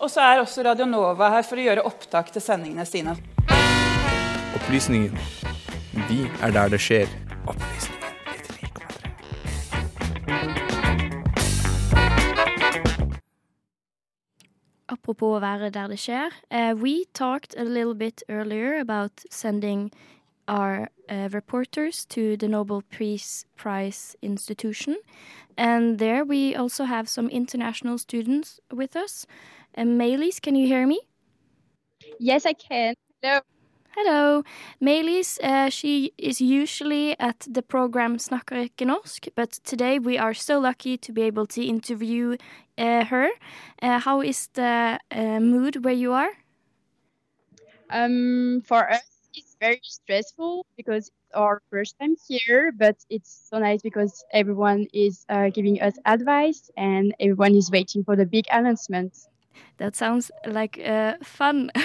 Og så er også Radio Nova her for å gjøre opptak til sendingene sine. Opplysningen. Vi er der det skjer. Opplysningen Apropos å være der det skjer. Uh, we talked a little bit earlier about sending our uh, reporters to the Nobel Peace Prize institution. And there we also have some international students with us. Uh, Maylis, can you hear me? Yes, I can. Hello. Hello. Maylis, uh, she is usually at the program Snakker ikke norsk, but today we are so lucky to be able to interview uh, her. Uh, how is the uh, mood where you are? Um, for us, it's very stressful because it's our first time here, but it's so nice because everyone is uh, giving us advice and everyone is waiting for the big announcement. That sounds like uh, fun.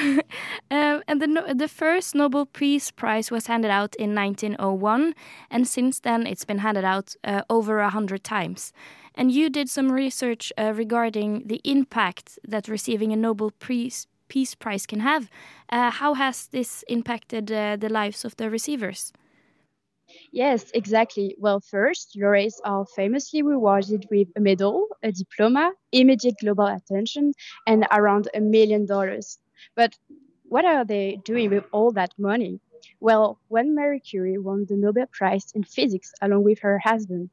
um, and the, the first Nobel Peace Prize was handed out in 1901, and since then it's been handed out uh, over a hundred times. And you did some research uh, regarding the impact that receiving a Nobel Peace, Peace Prize can have. Uh, how has this impacted uh, the lives of the receivers? Yes, exactly. Well, first, laureates are famously rewarded with a medal, a diploma, immediate global attention, and around a million dollars. But what are they doing with all that money? Well, when Marie Curie won the Nobel Prize in Physics along with her husband,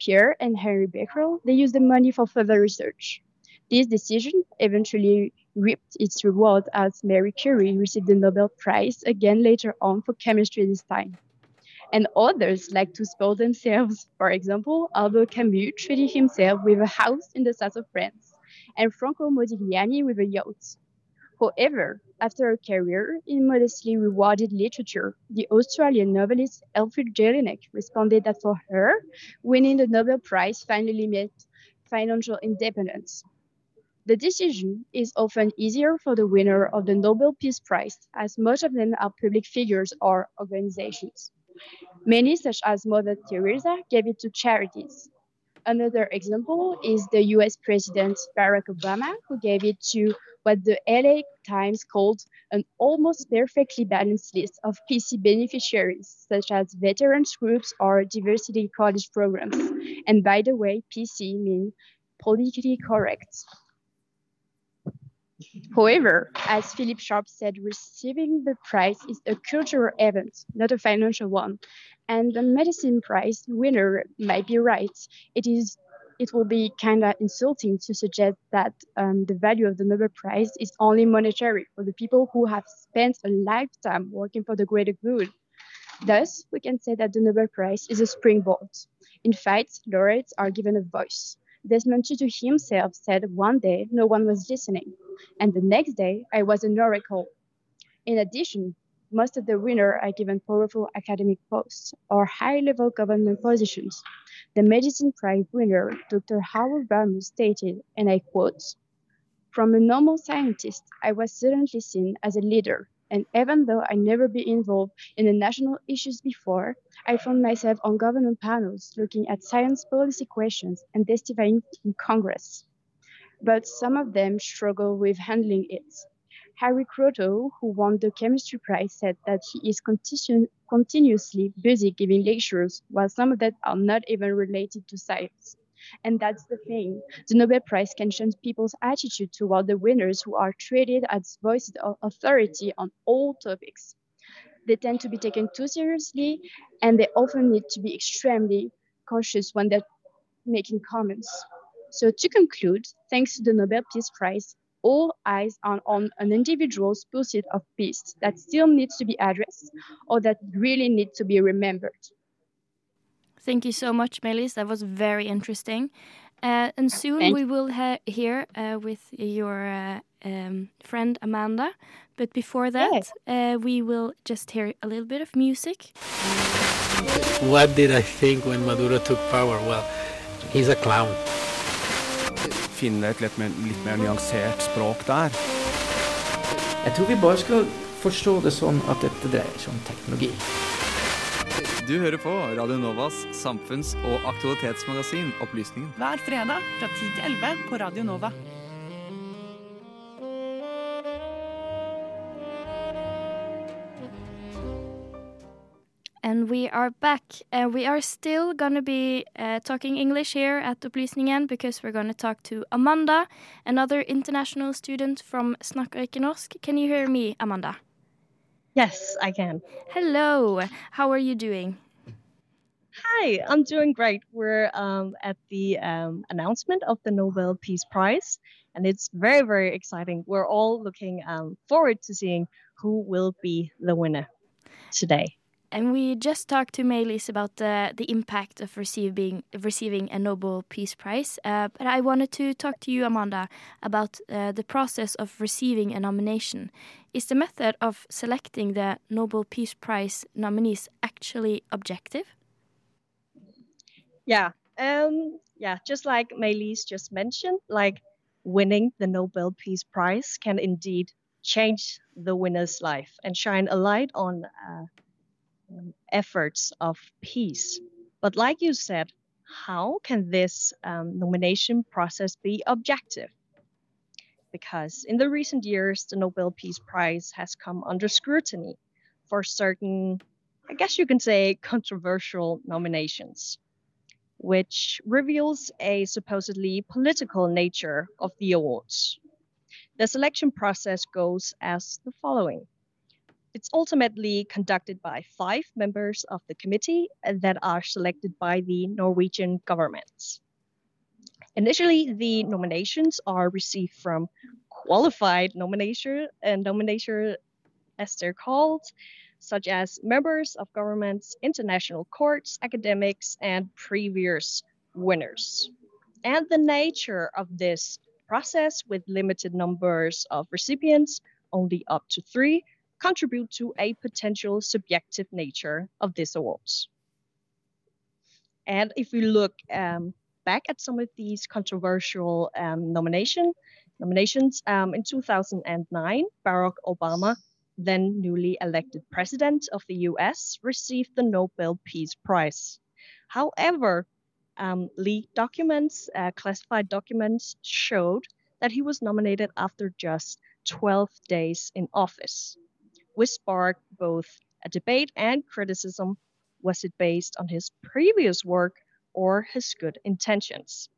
Pierre and Henry Becquerel, they used the money for further research. This decision eventually reaped its reward as Marie Curie received the Nobel Prize again later on for chemistry this time and others like to spoil themselves. For example, Albert Camus treated himself with a house in the south of France, and Franco Modigliani with a yacht. However, after a career in modestly rewarded literature, the Australian novelist Elfrid Jelinek responded that for her, winning the Nobel Prize finally meant financial independence. The decision is often easier for the winner of the Nobel Peace Prize, as most of them are public figures or organizations. Many, such as Mother Teresa, gave it to charities. Another example is the US President Barack Obama, who gave it to what the LA Times called an almost perfectly balanced list of PC beneficiaries, such as veterans groups or diversity college programs. And by the way, PC means politically correct. However, as Philip Sharp said, receiving the prize is a cultural event, not a financial one. And the medicine prize winner might be right. It is it will be kind of insulting to suggest that um, the value of the Nobel Prize is only monetary for the people who have spent a lifetime working for the greater good. Thus, we can say that the Nobel Prize is a springboard. In fact, laureates are given a voice. Desmond Tutu himself said one day no one was listening, and the next day I was an oracle. In addition, most of the winners are given powerful academic posts or high level government positions. The Medicine Prize winner, Dr. Howard Barmus, stated, and I quote From a normal scientist, I was suddenly seen as a leader, and even though I never been involved in the national issues before, I found myself on government panels looking at science policy questions and testifying in Congress. But some of them struggle with handling it. Harry Croto, who won the chemistry prize, said that he is continu- continuously busy giving lectures, while some of them are not even related to science. And that's the thing. The Nobel Prize can change people's attitude toward the winners who are treated as voices of authority on all topics. They tend to be taken too seriously, and they often need to be extremely cautious when they're making comments. So, to conclude, thanks to the Nobel Peace Prize, all eyes are on an individual's pursuit of peace that still needs to be addressed or that really needs to be remembered. Thank you so much, Melis. That was very interesting. Uh, and soon Thank we will ha- hear uh, with your uh, um, friend Amanda. But before that, uh, we will just hear a little bit of music. What did I think when Maduro took power? Well, he's a clown. Finne et litt mer, litt mer nyansert språk der. Jeg tror vi bare skal forstå det sånn at dette dreier seg om teknologi. Du hører på Radio Novas samfunns- og aktualitetsmagasin Opplysningen. Hver fredag fra 10 til 11 på Radio Nova. And we are back. Uh, we are still gonna be uh, talking English here at Opplysningen because we're gonna talk to Amanda, another international student from Snakker ikke norsk. Can you hear me, Amanda? Yes, I can. Hello. How are you doing? Hi, I'm doing great. We're um, at the um, announcement of the Nobel Peace Prize, and it's very, very exciting. We're all looking um, forward to seeing who will be the winner today. And we just talked to Melis about the, the impact of receiving receiving a Nobel Peace Prize. Uh, but I wanted to talk to you, Amanda, about uh, the process of receiving a nomination. Is the method of selecting the Nobel Peace Prize nominees actually objective? Yeah, um, yeah, just like Melis just mentioned, like winning the Nobel Peace Prize can indeed change the winner's life and shine a light on uh, um, efforts of peace. But like you said, how can this um, nomination process be objective? Because in the recent years, the Nobel Peace Prize has come under scrutiny for certain, I guess you can say, controversial nominations, which reveals a supposedly political nature of the awards. The selection process goes as the following it's ultimately conducted by five members of the committee uh, that are selected by the Norwegian government. Initially, the nominations are received from qualified nomination and uh, nomination as they're called, such as members of governments, international courts, academics, and previous winners. And the nature of this process with limited numbers of recipients, only up to three, contribute to a potential subjective nature of these awards. And if we look um, back at some of these controversial um, nomination, nominations, um, in 2009, Barack Obama, then newly elected president of the US, received the Nobel Peace Prize. However, um, leaked documents, uh, classified documents, showed that he was nominated after just 12 days in office which sparked both a debate and criticism. Was it based on his previous work or his good intentions?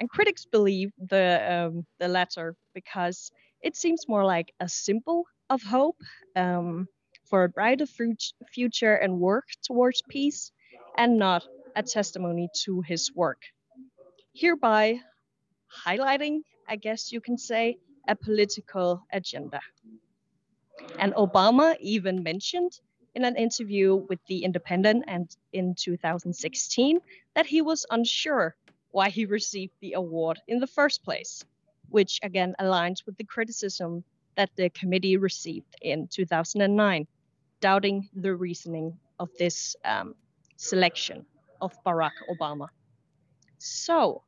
And critics believe the, um, the latter because it seems more like a symbol of hope um, for a brighter future and work towards peace, and not a testimony to his work. Hereby highlighting, I guess you can say, a political agenda. And Obama even mentioned in an interview with The Independent and in 2016 that he was unsure why he received the award in the first place, which again aligns with the criticism that the committee received in 2009, doubting the reasoning of this um, selection of Barack Obama. So,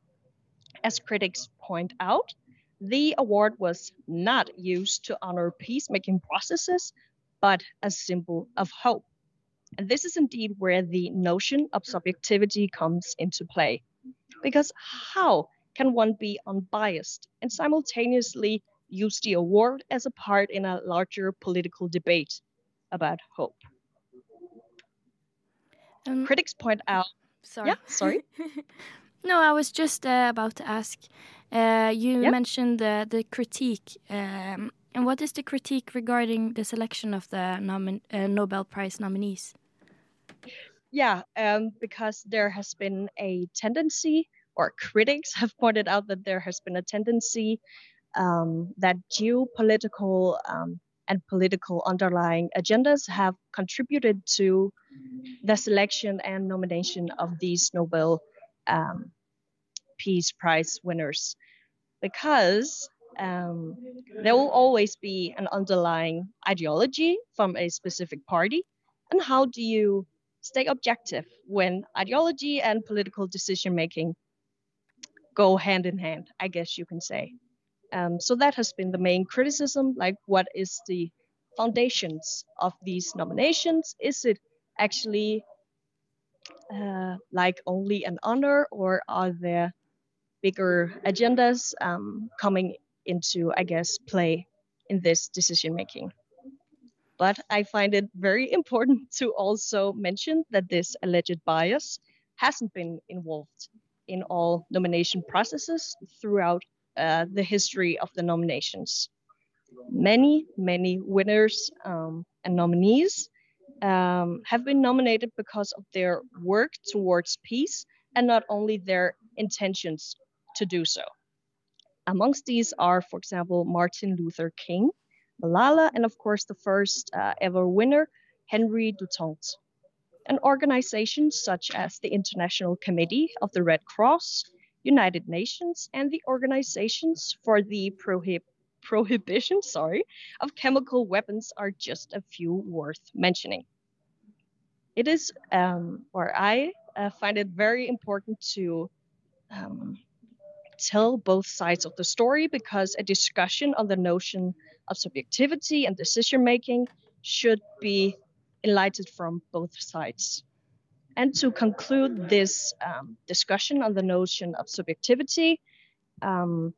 as critics point out, the award was not used to honor peacemaking processes, but a symbol of hope. And this is indeed where the notion of subjectivity comes into play. Because how can one be unbiased and simultaneously use the award as a part in a larger political debate about hope? Um, Critics point out. Sorry. Yeah, sorry. no, I was just uh, about to ask uh, you yep. mentioned the, the critique. Um, and what is the critique regarding the selection of the nomin- uh, Nobel Prize nominees? Yeah, um, because there has been a tendency, or critics have pointed out that there has been a tendency um, that geopolitical um, and political underlying agendas have contributed to the selection and nomination of these Nobel um, Peace Prize winners because um, there will always be an underlying ideology from a specific party. And how do you stay objective when ideology and political decision making go hand in hand, I guess you can say. Um, so that has been the main criticism like, what is the foundations of these nominations? Is it actually uh, like only an honor, or are there bigger agendas um, coming into, I guess, play in this decision making. But I find it very important to also mention that this alleged bias hasn't been involved in all nomination processes throughout uh, the history of the nominations. Many, many winners um, and nominees um, have been nominated because of their work towards peace and not only their intentions to do so. Amongst these are, for example, Martin Luther King, Malala, and of course, the first uh, ever winner, Henry Duterte. And organizations such as the International Committee of the Red Cross, United Nations, and the organizations for the prohib prohibition sorry, of chemical weapons are just a few worth mentioning. It is, um, or I uh, find it very important to um, tell both sides of the story because a discussion on the notion of subjectivity and decision making should be enlightened from both sides. And to conclude this um, discussion on the notion of subjectivity, um,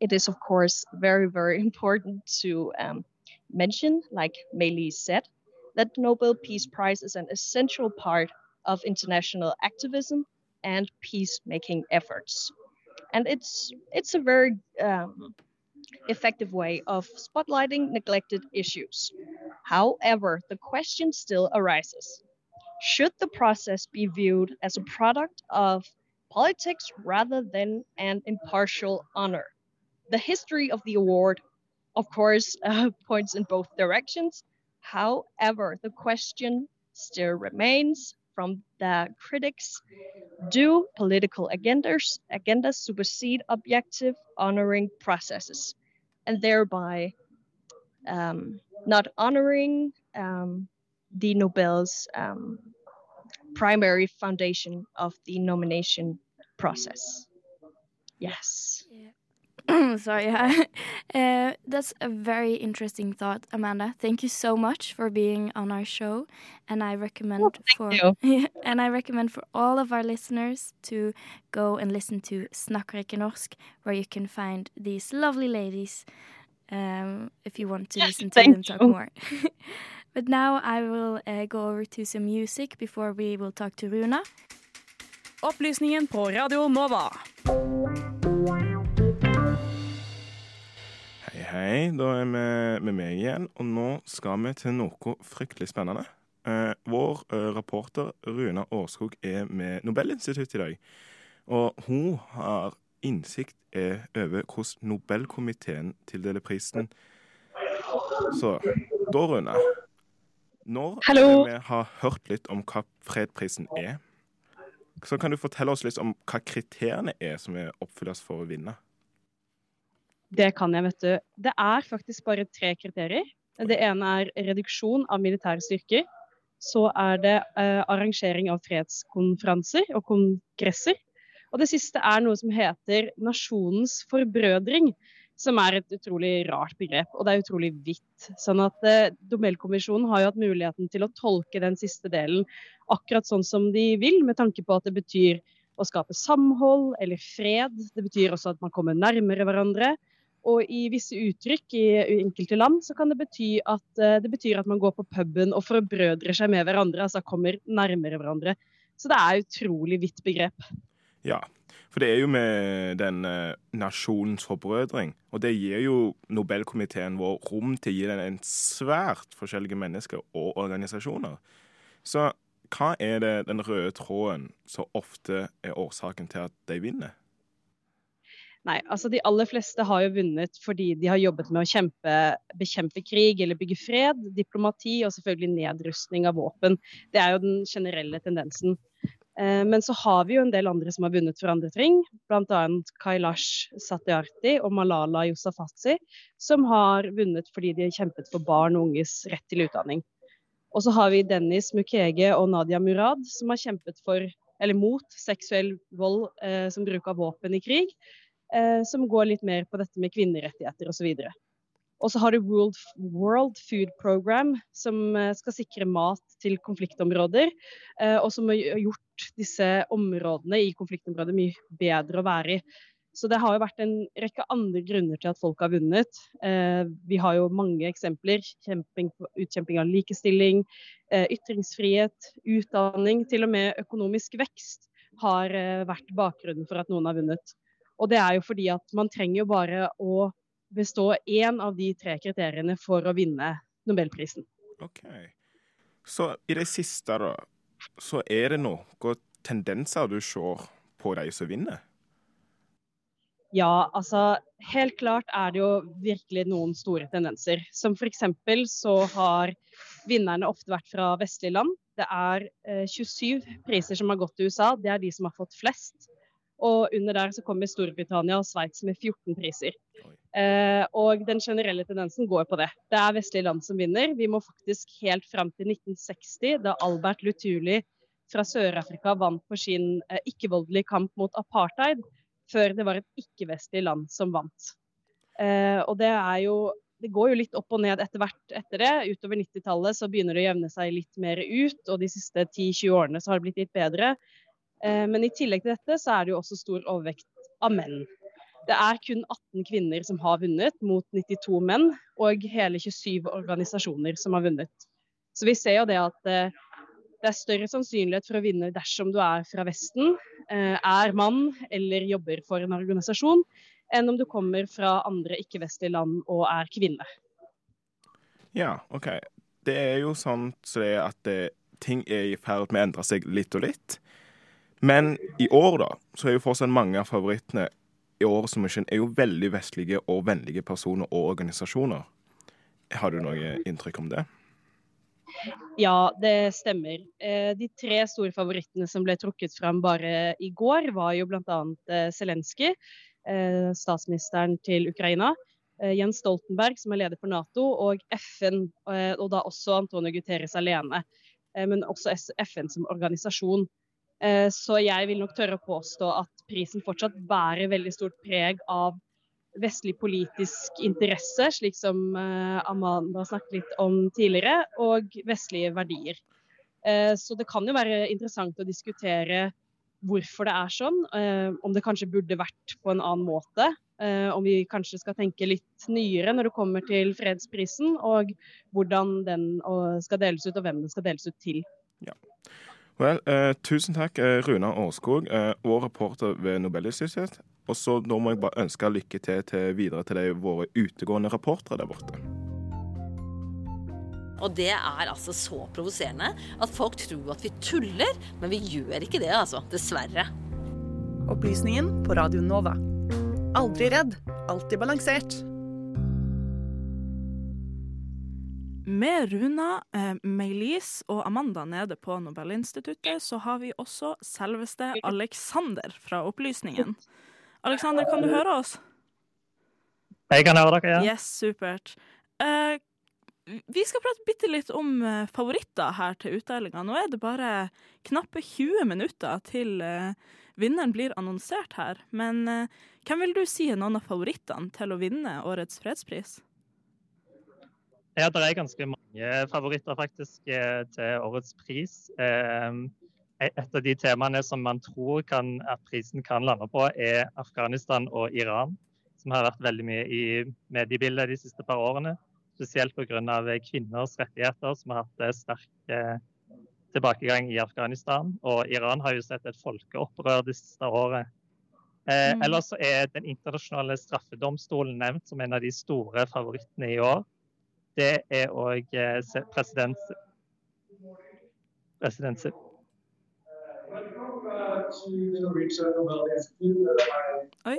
it is, of course, very, very important to um, mention, like Meili said, that the Nobel Peace Prize is an essential part of international activism and peacemaking efforts. And it's, it's a very um, effective way of spotlighting neglected issues. However, the question still arises should the process be viewed as a product of politics rather than an impartial honor? The history of the award, of course, uh, points in both directions. However, the question still remains from the critics do political agendas, agendas supersede objective honoring processes and thereby um, not honoring um, the Nobel's um, primary foundation of the nomination process. Yes. Yeah. Sorry, uh, that's a very interesting thought, Amanda. Thank you so much for being on our show, and I recommend oh, for and I recommend for all of our listeners to go and listen to Snakker norsk, where you can find these lovely ladies. Um, if you want to listen to them talk you. more. but now I will uh, go over to some music before we will talk to Runa. Opplysningen på Radio Nova. Hei, hei. Da er vi med meg igjen, og nå skal vi til noe fryktelig spennende. Eh, vår eh, rapporter Runa Årskog er med Nobelinstituttet i dag. Og hun har innsikt er over hvordan Nobelkomiteen tildeler prisen. Så da, Rune Når Hallo. vi har hørt litt om hva fredprisen er, så kan du fortelle oss litt om hva kriteriene er som er oppfylles for å vinne. Det kan jeg, vet du. Det er faktisk bare tre kriterier. Det ene er reduksjon av militære styrker. Så er det eh, arrangering av fredskonferanser og kongresser. Og det siste er noe som heter nasjonens forbrødring, som er et utrolig rart begrep. Og det er utrolig vidt. Sånn at eh, Nobelkommisjonen har jo hatt muligheten til å tolke den siste delen akkurat sånn som de vil, med tanke på at det betyr å skape samhold eller fred. Det betyr også at man kommer nærmere hverandre. Og i visse uttrykk i enkelte land så kan det bety at, eh, det betyr at man går på puben og forbrødrer seg med hverandre, altså kommer nærmere hverandre. Så det er utrolig vidt begrep. Ja, for det er jo med den eh, nasjonens forbrødring. Og det gir jo Nobelkomiteen vår rom til å gi den en svært forskjellige mennesker og organisasjoner. Så hva er det den røde tråden som ofte er årsaken til at de vinner? Nei, altså De aller fleste har jo vunnet fordi de har jobbet med å kjempe, bekjempe krig eller bygge fred, diplomati og selvfølgelig nedrustning av våpen. Det er jo den generelle tendensen. Eh, men så har vi jo en del andre som har vunnet for andre ting, bl.a. Kailash Satyarthi og Malala Yousafzai, som har vunnet fordi de har kjempet for barn og unges rett til utdanning. Og så har vi Dennis Mukwege og Nadia Murad, som har kjempet for, eller mot seksuell vold eh, som bruk av våpen i krig eh, som går litt mer på dette med kvinnerettigheter osv. Og så har du World, World Food Program, som eh, skal sikre mat til konfliktområder. Eh, og som har gjort disse områdene i konfliktområder mye bedre å være i. Så det har jo vært en rekke andre grunner til at folk har vunnet. Eh, vi har jo mange eksempler. Kjemping, utkjemping av likestilling, eh, ytringsfrihet, utdanning, til og med økonomisk vekst har eh, vært bakgrunnen for at noen har vunnet. Og det er jo fordi at man trenger jo bare å bestå én av de tre kriteriene for å vinne Nobelprisen. OK. Så i det siste, da, så er det noen tendenser du ser på de som vinner? Ja, altså helt klart er det jo virkelig noen store tendenser. Som f.eks. så har vinnerne ofte vært fra vestlige land. Det er eh, 27 priser som har gått til USA. Det er de som har fått flest. Og under der så kommer Storbritannia og Sveits med 14 priser. Eh, og den generelle tendensen går på det. Det er vestlige land som vinner. Vi må faktisk helt fram til 1960, da Albert Lutuli fra Sør-Afrika vant for sin eh, ikke-voldelige kamp mot apartheid før det var et ikke-vestlig land som vant. Eh, og det er jo det går jo litt opp og ned etter hvert etter det. Utover 90-tallet så begynner det å jevne seg litt mer ut, og de siste 10-20 årene så har det blitt litt bedre. Eh, men i tillegg til dette så er det jo også stor overvekt av menn. Det er kun 18 kvinner som har vunnet, mot 92 menn, og hele 27 organisasjoner som har vunnet. Så vi ser jo det at eh, det er større sannsynlighet for å vinne dersom du er fra Vesten, Eh, er mann eller jobber for en organisasjon, enn om du kommer fra andre ikke-vestlige land og er kvinne. Ja, OK. Det er jo sånn så det at det, ting er i ferd med å endre seg litt og litt. Men i år, da, så er jo fortsatt mange av favorittene i år som er, er jo veldig vestlige og vennlige personer og organisasjoner. Har du noe inntrykk om det? Ja, det stemmer. Eh, de tre store favorittene som ble trukket fram bare i går, var jo bl.a. Eh, Zelenskyj, eh, statsministeren til Ukraina. Jens Stoltenberg, som er leder for Nato, og FN, og da også Antonio Guterres alene. Men også FN som organisasjon. Så jeg vil nok tørre å påstå at prisen fortsatt bærer veldig stort preg av vestlig politisk interesse, slik som eh, Amanda snakket litt om tidligere, og vestlige verdier. Eh, så det kan jo være interessant å diskutere hvorfor det er sånn. Eh, om det kanskje burde vært på en annen måte. Om vi kanskje skal tenke litt nyere når det kommer til fredsprisen, og hvordan den skal deles ut, og hvem den skal deles ut til. Ja. Well, eh, tusen takk, Runa Årskog, eh, vår reporter ved Nobelinstituttet. Og så da må jeg bare ønske lykke til, til videre til de, våre utegående reportere der borte. Og det er altså så provoserende at folk tror at vi tuller, men vi gjør ikke det, altså. Dessverre. Opplysningen på Radio Nova. Aldri redd, alltid balansert. Med Runa, eh, Maylis og Amanda nede på Nobelinstituttet, så har vi også selveste Alexander fra Opplysningen. Aleksander, kan du høre oss? Jeg kan høre dere, ja. Yes, supert. Eh, vi skal prate bitte litt om uh, favoritter her til utdelinga. Nå er det bare knappe 20 minutter til eh, vinneren blir annonsert her. Men hvem vil du si er noen av favorittene til å vinne årets fredspris? Ja, det er ganske mange favoritter faktisk til årets pris. Uh, et av de temaene som man tror kan, at prisen kan lande på, er Afghanistan og Iran, som har vært veldig mye i mediebildet de siste par årene. Spesielt pga. kvinners rettigheter, som har hatt sterk eh, tilbakegang i Afghanistan. Og Iran har jo sett et folkeopprør det siste året. Eh, mm. Ellers er Den internasjonale straffedomstolen nevnt som en av de store favorittene i år. Det er òg eh, president, president Oi.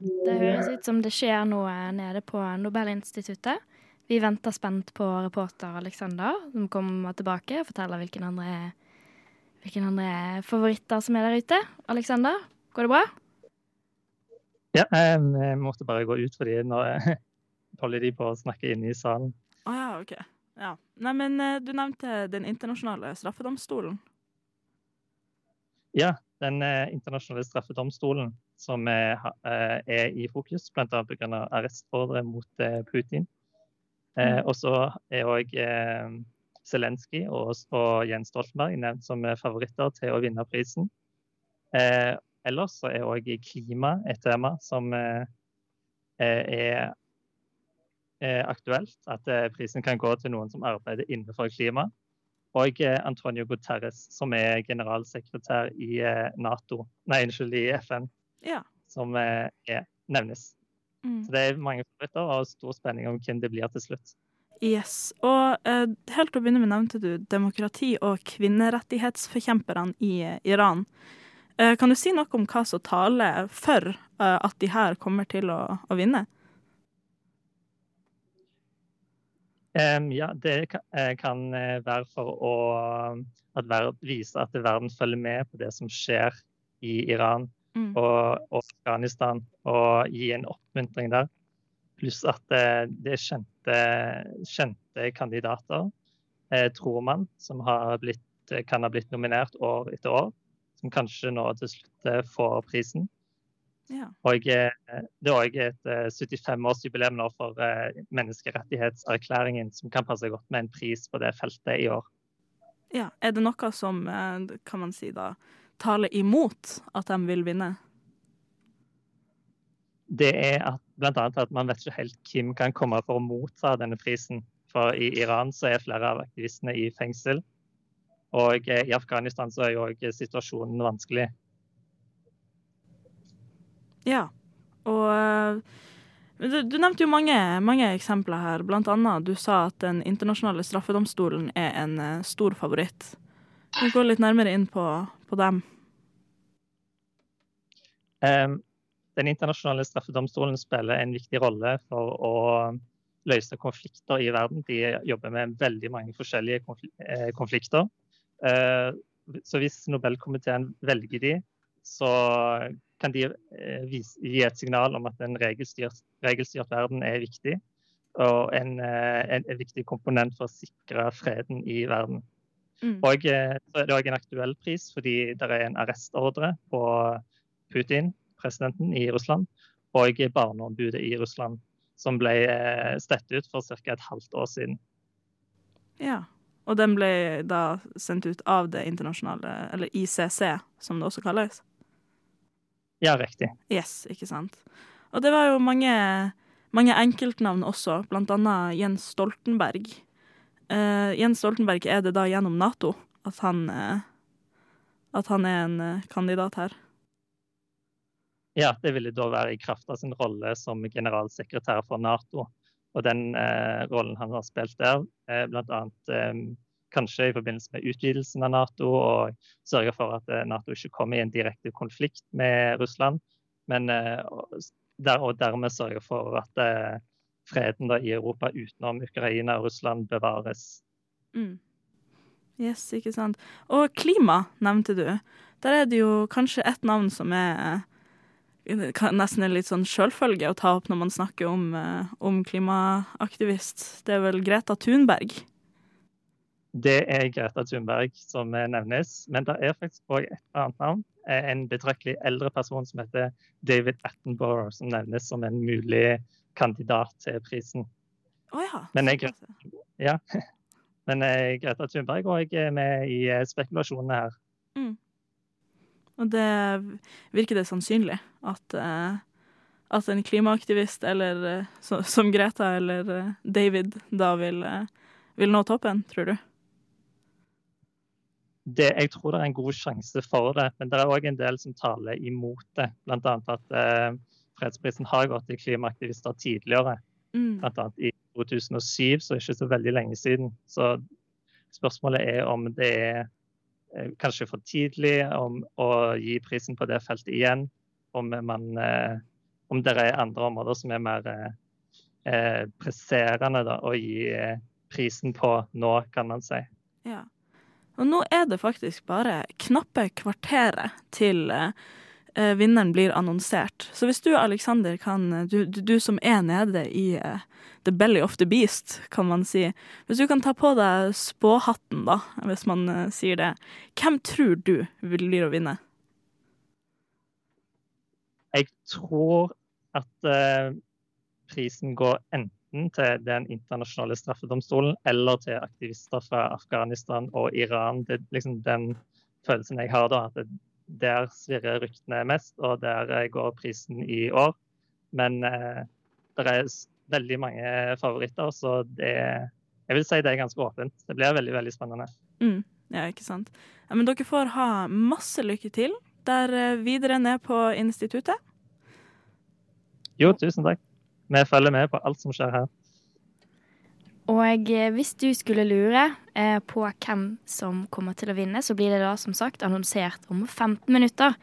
Det høres ut som det skjer noe nede på Nobelinstituttet. Vi venter spent på reporter Alexander, som kommer tilbake og forteller hvilken andre, hvilke andre favoritter som er der ute. Alexander, går det bra? Ja, jeg måtte bare gå ut fordi nå holder de på å snakke inne i salen. Å oh, ja, OK. Ja. Nei, men eh, du nevnte Den internasjonale straffedomstolen. Ja, Den eh, internasjonale straffedomstolen som er, eh, er i fokus, bl.a. pga. arrestordre mot Putin. Mm. Og så er òg Zelenskyj og, og Jens Stoltenberg nevnt som favoritter til å vinne prisen. Eh, ellers så er òg klima et tema som eh, er, er aktuelt. At eh, prisen kan gå til noen som arbeider innenfor klima. Og eh, Antonio Guterres, som er generalsekretær i eh, Nato, nei, unnskyld, i FN, Ja. som eh, er, nevnes. Mm. Så det er mange favoritter og stor spenning om hvem det blir til slutt. Yes. Og eh, helt til å begynne med nevnte du demokrati- og kvinnerettighetsforkjemperne i eh, Iran. Eh, kan du si noe om hva som taler for eh, at de her kommer til å, å vinne? Um, ja, det eh, kan eh, være for å at verden, vise at verden følger med på det som skjer i Iran Mm. og, og Afghanistan, og gi en oppmuntring der. Pluss at det er kjente, kjente kandidater, eh, tror man, som har blitt, eh, kan ha blitt nominert år etter år, som kanskje nå til slutt eh, får prisen. Ja. Og eh, det er òg et eh, 75-årsjubileum nå for eh, menneskerettighetserklæringen, som kan passe godt med en pris på det feltet i år. Ja. Er det noe som, eh, kan man si da, taler imot at de vil vinne? Det er at, annet at man vet ikke helt hvem kan komme for å motta denne prisen. For i Iran så er flere av aktivistene i fengsel. Og eh, i Afghanistan så er jo òg situasjonen vanskelig. Ja. Og eh, du, du nevnte jo mange, mange eksempler her. Blant annet du sa at Den internasjonale straffedomstolen er en eh, stor favoritt. Kan du gå litt nærmere inn på, på dem? Em, Den internasjonale straffedomstolen spiller en viktig rolle for å løse konflikter i verden. De jobber med veldig mange forskjellige eh, konflikter. Eh, Så hvis Nobelkomiteen velger de, så kan de eh, gi et signal om at en regelstyrt, regelstyrt verden er viktig. Og en, en, en viktig komponent for å sikre freden i verden. Mm. Og så er det òg en aktuell pris, fordi det er en arrestordre på Putin, presidenten i Russland, og barneombudet i Russland, som ble støtt stett ut for ca. et halvt år siden. Ja. Og den ble da sendt ut av det internasjonale, eller ICC, som det også kalles. Ja, riktig. Yes, ikke sant. Og det var jo mange, mange enkeltnavn også, blant annet Jens Stoltenberg. Uh, Jens Stoltenberg, er det da gjennom Nato at han, uh, at han er en uh, kandidat her? Ja, det ville da være i kraft av sin rolle som generalsekretær for Nato. Og den eh, rollen han har spilt der, eh, bl.a. Eh, kanskje i forbindelse med utvidelsen av Nato, og sørge for at eh, Nato ikke kommer i en direkte konflikt med Russland, men eh, der, og dermed sørge for at eh, freden da, i Europa utenom Ukraina og Russland bevares. Mm. Yes, ikke sant. Og klima nevnte du. Der er det jo kanskje et navn som er eh, nesten en litt sånn selvfølge å ta opp når man snakker om, eh, om klimaaktivist. Det er vel Greta Thunberg. Det er Greta Thunberg som nevnes, men det er faktisk òg et annet navn. eh, En betraktelig eldre person som heter David Attenborough, som nevnes som en mulig kandidat til prisen. Oh, ja. Men jeg, ja. Men eh, Greta Thunberg òg er med i spekulasjonene her. Mm. Og det virker det sannsynlig at, eh, at en klimaaktivist eller eh, så, som Greta eller eh, David da vil, vil nå toppen, tror du? Det, jeg tror det er en god sjanse for det, men det er òg en del som taler imot det. Bl.a. at eh, fredsprisen har gått til klimaaktivister tidligere. Mm. Bl.a. i 2007, så ikke så veldig lenge siden. Så spørsmålet er om det er kanskje for tidlig om å gi prisen på det feltet igjen. Om, man, eh, om det er andre områder som er mer eh, eh, presserende da, å gi eh, prisen på nå, kan man si. Ja. Og nå er det faktisk bare knappe kvarteret til eh, eh, vinneren blir annonsert. Så hvis du, Alexander, kan Du, du, du som er nede i eh, the belly of the beast, kan man si. Hvis du kan ta på deg spåhatten, da, hvis man eh, sier det. Hvem tror du blir å vinne? Jeg tror at eh, prisen går enten til den internasjonale straffedomstolen eller til aktivister fra Afghanistan og Iran. Det er liksom den følelsen jeg har da, at det, der svirrer ryktene mest, og der eh, går prisen i år. Men eh, det er veldig mange favoritter, så det, jeg vil si det er ganske åpent. Det blir veldig, veldig spennende. Mm, ja, ikke sant. Ja, men dere får ha masse lykke til der eh, videre ned på instituttet. Jo, tusen takk. Vi følger med på alt som skjer her. Og eh, hvis du skulle lure eh, på hvem som kommer til å vinne, så blir det da som sagt annonsert om 15 minutter.